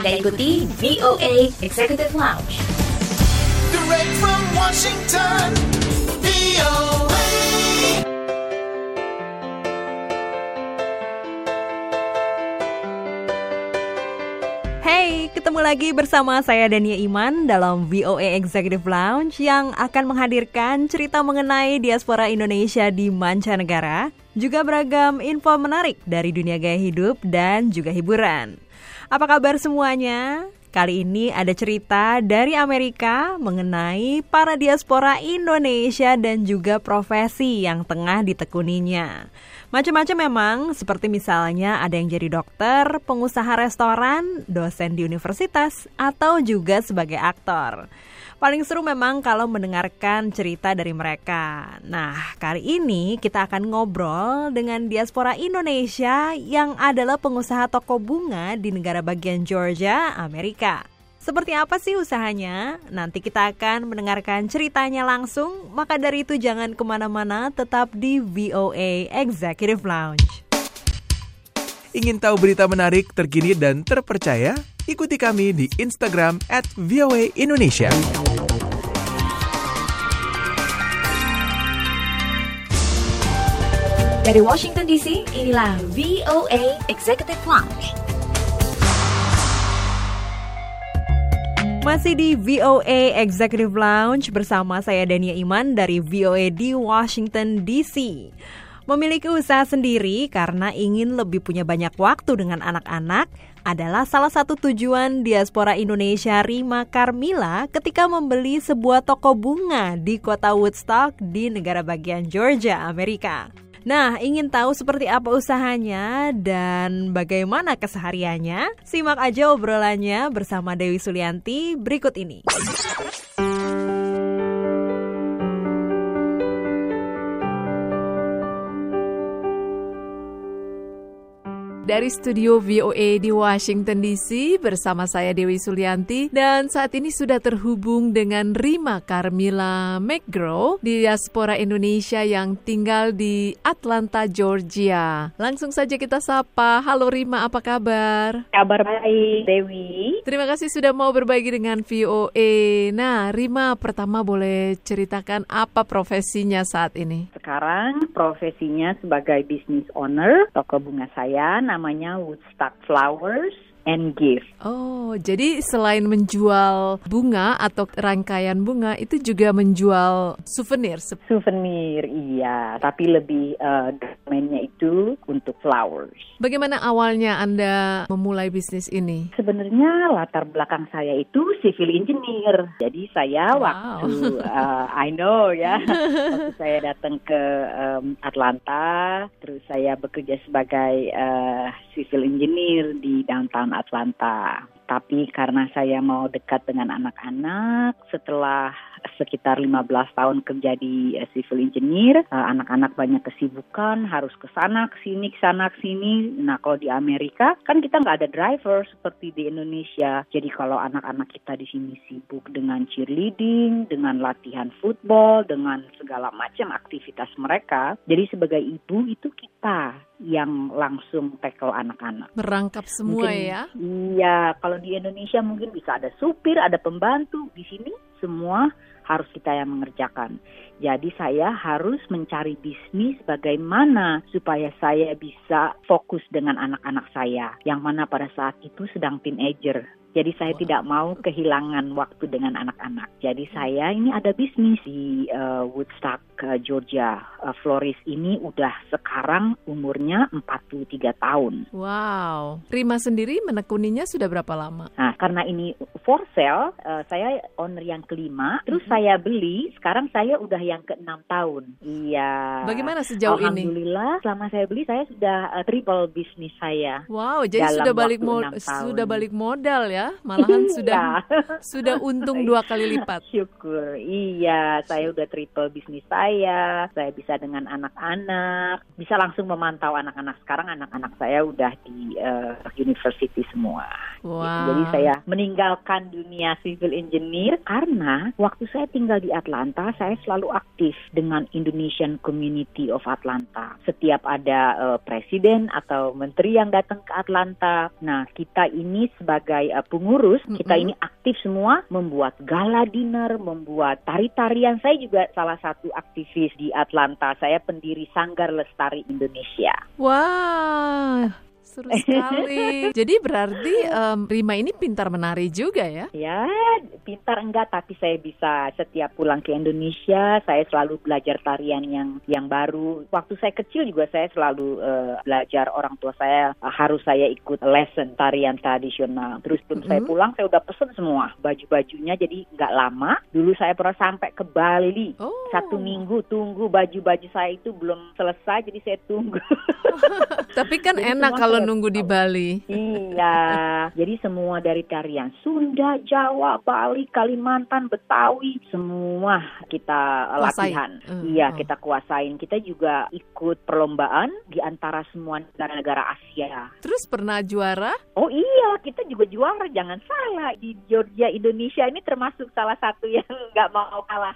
Anda ikuti VOA Executive Lounge. Direct from Washington, VOA. Hey, ketemu lagi bersama saya Dania Iman dalam VOA Executive Lounge yang akan menghadirkan cerita mengenai diaspora Indonesia di mancanegara, juga beragam info menarik dari dunia gaya hidup dan juga hiburan. Apa kabar semuanya? Kali ini ada cerita dari Amerika mengenai para diaspora Indonesia dan juga profesi yang tengah ditekuninya. Macam-macam memang, seperti misalnya ada yang jadi dokter, pengusaha restoran, dosen di universitas, atau juga sebagai aktor. Paling seru memang kalau mendengarkan cerita dari mereka. Nah, kali ini kita akan ngobrol dengan diaspora Indonesia yang adalah pengusaha toko bunga di negara bagian Georgia, Amerika. Seperti apa sih usahanya? Nanti kita akan mendengarkan ceritanya langsung, maka dari itu jangan ke mana-mana, tetap di VOA Executive Lounge. Ingin tahu berita menarik, terkini, dan terpercaya? Ikuti kami di Instagram at VOA Indonesia. Dari Washington DC, inilah VOA Executive Lounge. Masih di VOA Executive Lounge bersama saya Dania Iman dari VOA di Washington DC. Memiliki usaha sendiri karena ingin lebih punya banyak waktu dengan anak-anak adalah salah satu tujuan diaspora Indonesia Rima Carmila ketika membeli sebuah toko bunga di kota Woodstock di negara bagian Georgia, Amerika. Nah, ingin tahu seperti apa usahanya dan bagaimana kesehariannya? Simak aja obrolannya bersama Dewi Sulianti berikut ini. Dari studio VOA di Washington DC bersama saya Dewi Sulianti dan saat ini sudah terhubung dengan Rima Carmila McGraw di diaspora Indonesia yang tinggal di Atlanta, Georgia. Langsung saja kita sapa. Halo Rima, apa kabar? Kabar baik, Dewi. Terima kasih sudah mau berbagi dengan VOA. Nah, Rima pertama boleh ceritakan apa profesinya saat ini? Sekarang profesinya sebagai business owner toko bunga saya namanya Woodstock Flowers and Gift. Oh, jadi selain menjual bunga atau rangkaian bunga, itu juga menjual souvenir. Souvenir, iya. Tapi lebih eh, domainnya itu untuk flowers. Bagaimana awalnya Anda memulai bisnis ini? Sebenarnya latar belakang saya itu civil engineer. Jadi saya Wow. waktu eh, I know ya, waktu saya datang ke em, Atlanta, terus saya bekerja sebagai eh, civil engineer di downtown Atlanta. Tapi karena saya mau dekat dengan anak-anak, setelah sekitar 15 tahun kerja di eh, civil engineer, eh, anak-anak banyak kesibukan, harus ke sana, ke sini, ke sana, ke sini. Nah, kalau di Amerika kan kita nggak ada driver seperti di Indonesia. Jadi kalau anak-anak kita di sini sibuk dengan cheerleading, dengan latihan football, dengan segala macam aktivitas mereka. Jadi sebagai ibu itu kita yang langsung tackle anak-anak. Merangkap semua Mungkin- ya? Iya, kalau di Indonesia mungkin bisa ada supir, ada pembantu. Di sini semua harus kita yang mengerjakan. Jadi saya harus mencari bisnis bagaimana supaya saya bisa fokus dengan anak-anak saya yang mana pada saat itu sedang teenager. Jadi saya tidak mau kehilangan waktu dengan anak-anak. Jadi saya ini ada bisnis di eh, Woodstock, eh, Georgia. Eh, Floris ini udah sekarang umurnya 43 tahun. Wow. Rima sendiri menekuninya sudah berapa lama? Nah, karena ini for sale, eh, saya owner yang kelima, terus saya beli, sekarang saya udah yang keenam tahun. Iya. Bagaimana sejauh ini? Alhamdulillah, selama saya beli saya sudah eh, triple bisnis saya. Wow, jadi sudah balik sudah balik modal ya? Malahan sudah Iya. sudah untung dua kali lipat. Syukur, iya, saya udah triple bisnis saya. saya, bisa dengan anak-anak, bisa langsung memantau anak-anak. Sekarang anak-anak saya udah di eh, university semua. Wow. Gitu. Jadi saya meninggalkan dunia civil engineer karena waktu saya tinggal di Atlanta, saya selalu aktif dengan Indonesian Community of Atlanta. Setiap ada eh, presiden atau menteri yang datang ke Atlanta, nah kita ini sebagai eh, pengurus, kita Mm-mm. ini aktif semua membuat gala dinner, membuat tari-tarian. Saya juga salah satu aktivis di Atlanta. Saya pendiri Sanggar Lestari Indonesia. Wah, seru sekali. Jadi berarti em, Rima ini pintar menari juga ya? Ya, pintar enggak, tapi saya bisa setiap pulang ke Indonesia, saya selalu belajar tarian yang yang baru. Waktu saya kecil juga saya selalu eh, belajar orang tua saya eh, harus saya ikut lesson tarian tradisional. Terus sebelum saya Mhm. pulang saya udah pesen semua baju-bajunya, jadi nggak lama. Dulu saya pernah sampai ke Bali. Oh. Satu minggu tunggu baju-baju saya itu belum selesai, jadi saya tunggu. Tapi kan Jadi enak kalau nunggu di. Bali. Iya, jadi semua dari tarian Sunda, Jawa, Bali, Kalimantan, Betawi, semua kita Kuasai. latihan. Hmm, Iya, oh. kita kuasain. Kita juga ikut perlombaan di antara semua negara-negara Asia. Terus pernah juara? Oh iya, kita juga juara. Jangan salah di Georgia, Indonesia ini termasuk salah satu yang nggak mau kalah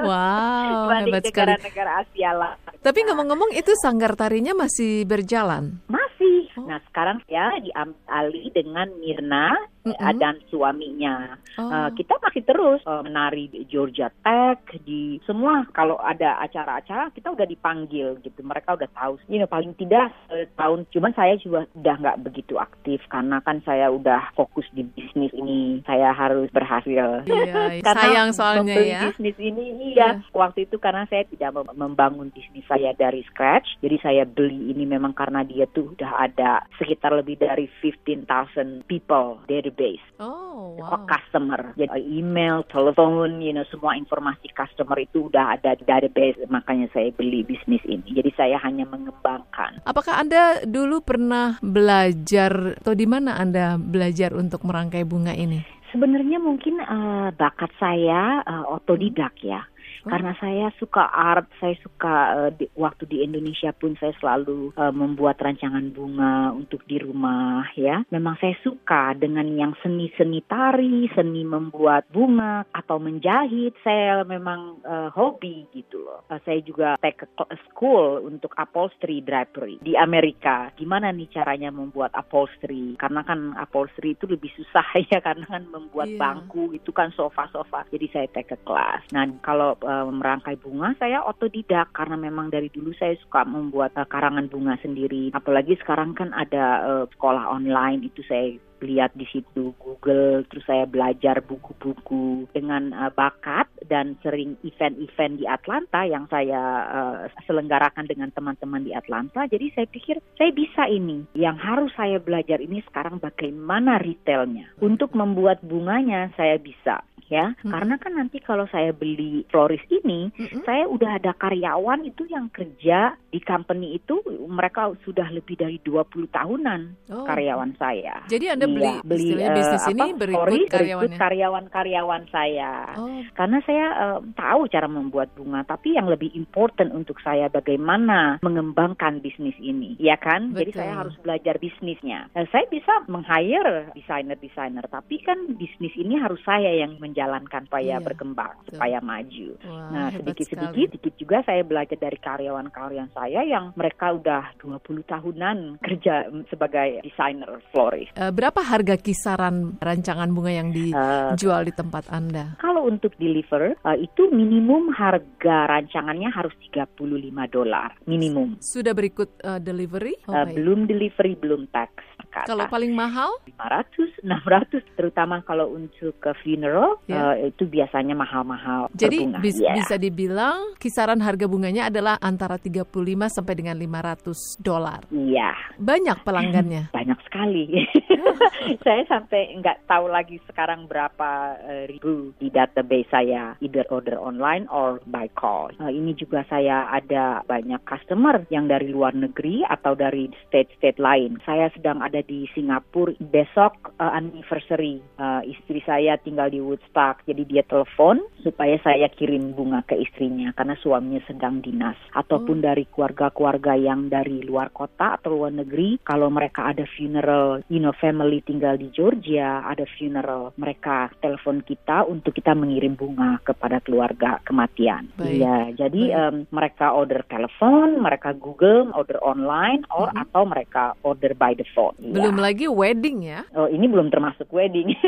Wow, hebat sekali. negara-negara Asia lah. Tapi ngomong-ngomong itu sanggar tarinya masih berjalan. Masih. Oh. Nah sekarang ya diambil alih dengan Mirna Mm-mm. eh, dan suaminya. Oh. Eh, kita masih terus eh, menari di Georgia Tech di semua kalau ada acara-acara kita udah dipanggil gitu. Mereka udah tahu. You know, paling tidak tahun. Cuman saya juga udah nggak begitu aktif karena kan saya udah fokus di bisnis ini. Saya harus berhasil. Iya, Karena sayang soalnya ya. bisnis ini iya waktu itu karena saya tidak mem- membangun bisnis saya dari scratch jadi saya beli ini memang karena dia tuh udah ada sekitar lebih dari 15,000 people database Oh, wow. customer jadi email telepon you know semua informasi customer itu udah ada di database makanya saya beli bisnis ini jadi saya hanya mengembangkan Apakah Anda dulu pernah belajar atau di mana Anda belajar untuk merangkai bunga ini? Sebenarnya mungkin eh, bakat saya eh, otodidak ya. Karena saya suka art, saya suka eh, di- waktu di Indonesia pun saya selalu eh, membuat rancangan bunga untuk di rumah ya. Memang saya suka dengan yang seni-seni tari, seni membuat bunga atau menjahit. Saya memang eh, hobi gitu loh. Eh, saya juga take a school untuk upholstery drapery di Amerika. Gimana nih caranya membuat upholstery? Karena kan upholstery itu lebih susah ya karena kan membuat Iya. bangku itu kan sofa-sofa. Jadi saya take a class. Nah, kalau eh, merangkai bunga saya otodidak. Karena memang dari dulu saya suka membuat eh, karangan bunga sendiri. Apalagi sekarang kan ada eh, sekolah online. Itu saya lihat di situ Google. Terus saya belajar buku-buku dengan eh, bakat. Dan sering event-event di Atlanta yang saya eh, selenggarakan dengan teman-teman di Atlanta. Jadi saya pikir saya bisa ini. Yang harus saya belajar ini sekarang bagaimana retailnya. Untuk membuat bunganya saya bisa ya Hmm. karena kan nanti kalau saya beli florist ini Mm-mm. saya udah ada karyawan itu yang kerja di company itu mereka sudah lebih dari 20 tahunan Oh. karyawan saya. Jadi Anda beli, Iya, beli istilahnya eh, bisnis ini apa, berikut sorry, karyawannya. karyawan-karyawan saya. Oh, Karena saya eh, tahu cara membuat bunga, tapi yang lebih important untuk saya bagaimana mengembangkan bisnis ini, ya kan? Jadi Betul. saya harus belajar bisnisnya. Eh, saya bisa meng-hire desainer-desainer, tapi kan bisnis ini harus saya yang menjalankan supaya Iya, berkembang, betul. supaya maju. wah, Nah, sedikit-sedikit, sedikit juga saya belajar dari karyawan-karyawan saya yang mereka udah 20 tahunan kerja sebagai desainer florist. Eh, berapa harga kisaran rancangan bunga yang Eh, dijual di tempat Anda? kalau untuk deliver, eh, itu minimum harga rancangannya harus 35 dolar, minimum. Sudah berikut eh, delivery? Oh, baik. belum delivery, belum tax. Ke Kalau atas. paling mahal? 500, 600, terutama kalau untuk ke funeral, Ya. eh, itu biasanya mahal-mahal. Jadi bis- Iya. bisa dibilang kisaran harga bunganya adalah antara 35 sampai dengan 500 dolar. Iya. Banyak pelanggannya. banyak sekali. saya sampai nggak tahu lagi sekarang berapa eh, ribu di database saya, either order online or by call. Eh, ini juga saya ada banyak customer yang dari luar negeri atau dari state-state lain. Saya sedang ada di Singapura. Besok uh, anniversary uh, istri saya tinggal di Woodstock. Jadi dia telepon supaya saya kirim bunga ke istrinya karena suaminya sedang dinas. Ataupun dari keluarga-keluarga yang dari luar kota atau luar negeri. Kalau mereka ada funeral you know family tinggal di Georgia ada funeral mereka telepon kita untuk kita mengirim bunga kepada keluarga kematian. Baik. iya jadi Baik. em, mereka order telepon mereka Google order online or Mhm. atau mereka order by the phone Belum lagi wedding ya. Oh ini belum termasuk wedding.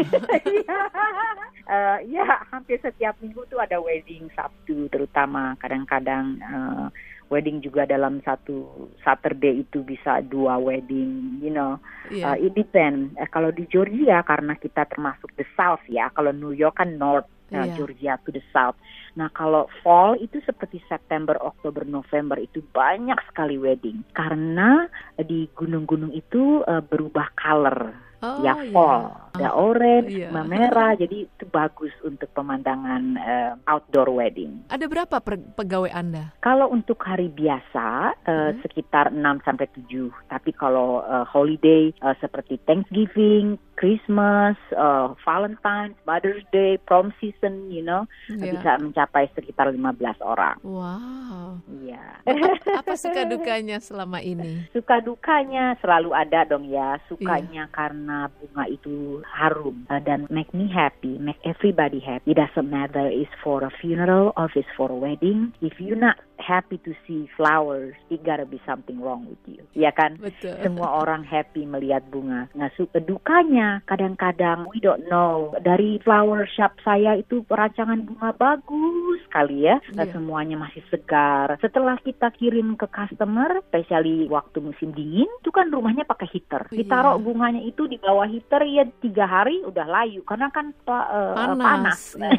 Eh, ya hampir setiap minggu tuh ada wedding Sabtu terutama kadang-kadang eh, wedding juga dalam satu Saturday itu bisa dua wedding, you know. Iya. Eh, it depend. Eh, kalau di Georgia karena kita termasuk the South ya. Kalau New York kan North, eh, Iya. Georgia to the South. Nah kalau fall itu seperti September, Oktober, November itu banyak sekali wedding karena di gunung-gunung itu eh, berubah color. Oh, ya iya. fall, ada orange, Iya. merah, jadi itu bagus untuk pemandangan eh, outdoor wedding. Ada berapa pegawai Anda? Kalau untuk hari biasa eh, Hmm. sekitar 6 sampai 7, tapi kalau eh, holiday eh, seperti Thanksgiving, Christmas, eh, Valentine's, Mother's Day, prom season, you know, Iya. bisa mencapai sekitar 15 orang. Wow. Iya. Apa suka dukanya selama ini? Suka dukanya selalu ada dong ya. Sukanya karena bunga itu harum uh, dan make me happy, make everybody happy. It doesn't matter is for a funeral or it's for a wedding. If you're not happy to see flowers, it gotta be something wrong with you. Ya kan? Betul. Semua orang happy melihat bunga. Nah, suka dukanya kadang-kadang we don't know. Dari flower shop saya itu perancangan bunga bagus sekali ya. Iya. Semuanya masih segar. Setelah kita kirim ke customer, especially waktu musim dingin, itu kan rumahnya pakai heater. Iya. Ditaruh bunganya itu di bawah heater ya tiga hari udah layu karena kan eh, Panas. panas. Iya.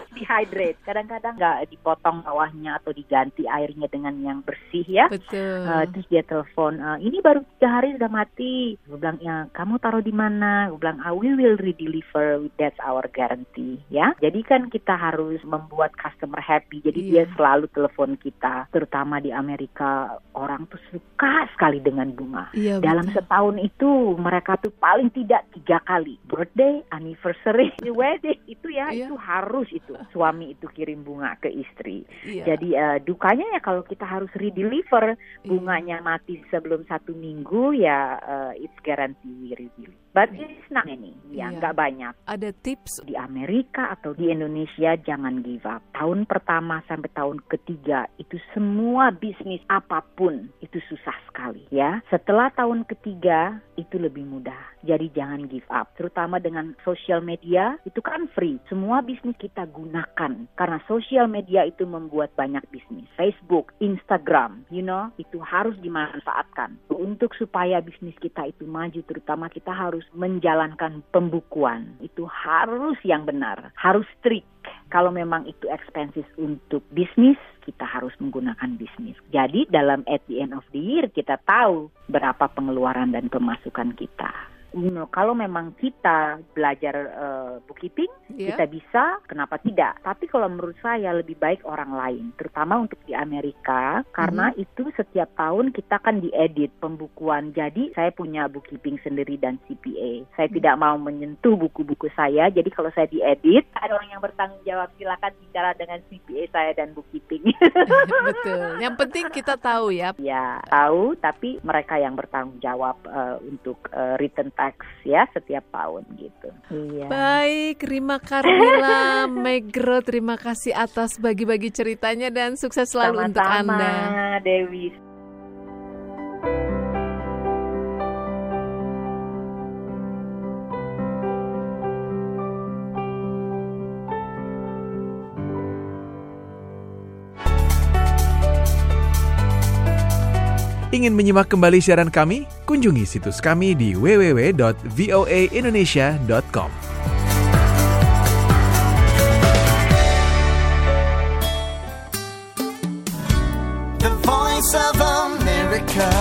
Dehydrate. Kadang-kadang nggak dipotong bawahnya atau diganti airnya dengan yang bersih ya. Betul. Uh, terus dia telepon, "Uh, ini baru tiga hari sudah mati. Gue bilang, ya kamu taruh di mana? Gue bilang, ah, we will redeliver, that's our guarantee. Ya, jadi kan kita harus membuat customer happy. Jadi Iya. dia selalu telepon kita, terutama di Amerika orang tuh suka sekali dengan bunga. Iya, Dalam betul. setahun itu mereka tuh paling tidak tiga kali birthday, anniversary, wedding itu ya Iya. itu harus itu suami itu kirim bunga ke istri. Iya. Jadi eh, dukanya ya kalau kita harus redeliver Iya. bunganya mati sebelum satu minggu ya eh, it's guarantee we redeliver. But it's not many, ya Iya. nggak banyak. Ada tips Di Amerika atau di Indonesia jangan give up. Tahun pertama sampai tahun ketiga itu semua bisnis apa pun itu susah sekali ya. Setelah tahun ketiga itu lebih mudah. Jadi jangan give up. Terutama dengan social media itu kan free. Semua bisnis kita gunakan karena social media itu membuat banyak bisnis. Facebook, Instagram, you know, itu harus dimanfaatkan untuk supaya bisnis kita itu maju. Terutama kita harus menjalankan pembukuan. Itu harus yang benar, harus strict. Kalau memang itu expenses untuk bisnis, kita harus menggunakan bisnis. Jadi dalam at the end of the year kita tahu berapa pengeluaran dan pemasukan kita. You know, kalau memang kita belajar eh, bookkeeping, ya. kita bisa, kenapa tidak? Tapi kalau menurut saya lebih baik orang lain, terutama untuk di Amerika, karena itu setiap tahun kita kan diedit pembukuan. Jadi saya punya bookkeeping sendiri dan CPA. Saya tidak mau menyentuh buku-buku saya. Jadi kalau saya diedit, ada orang yang bertanggung jawab. Silakan bicara dengan CPA saya dan bookkeeping. Betul. Yang penting kita tahu ya. ya tahu, tapi mereka yang bertanggung jawab eh, untuk eh, return tax ya setiap tahun gitu. Iya. Baik, Rima Carmila Megro, terima kasih atas bagi-bagi ceritanya dan sukses selalu untuk Sama-sama, Anda. Dewi. Ingin menyimak kembali siaran kami? Kunjungi situs kami di www.voaindonesia.com. The voice of America.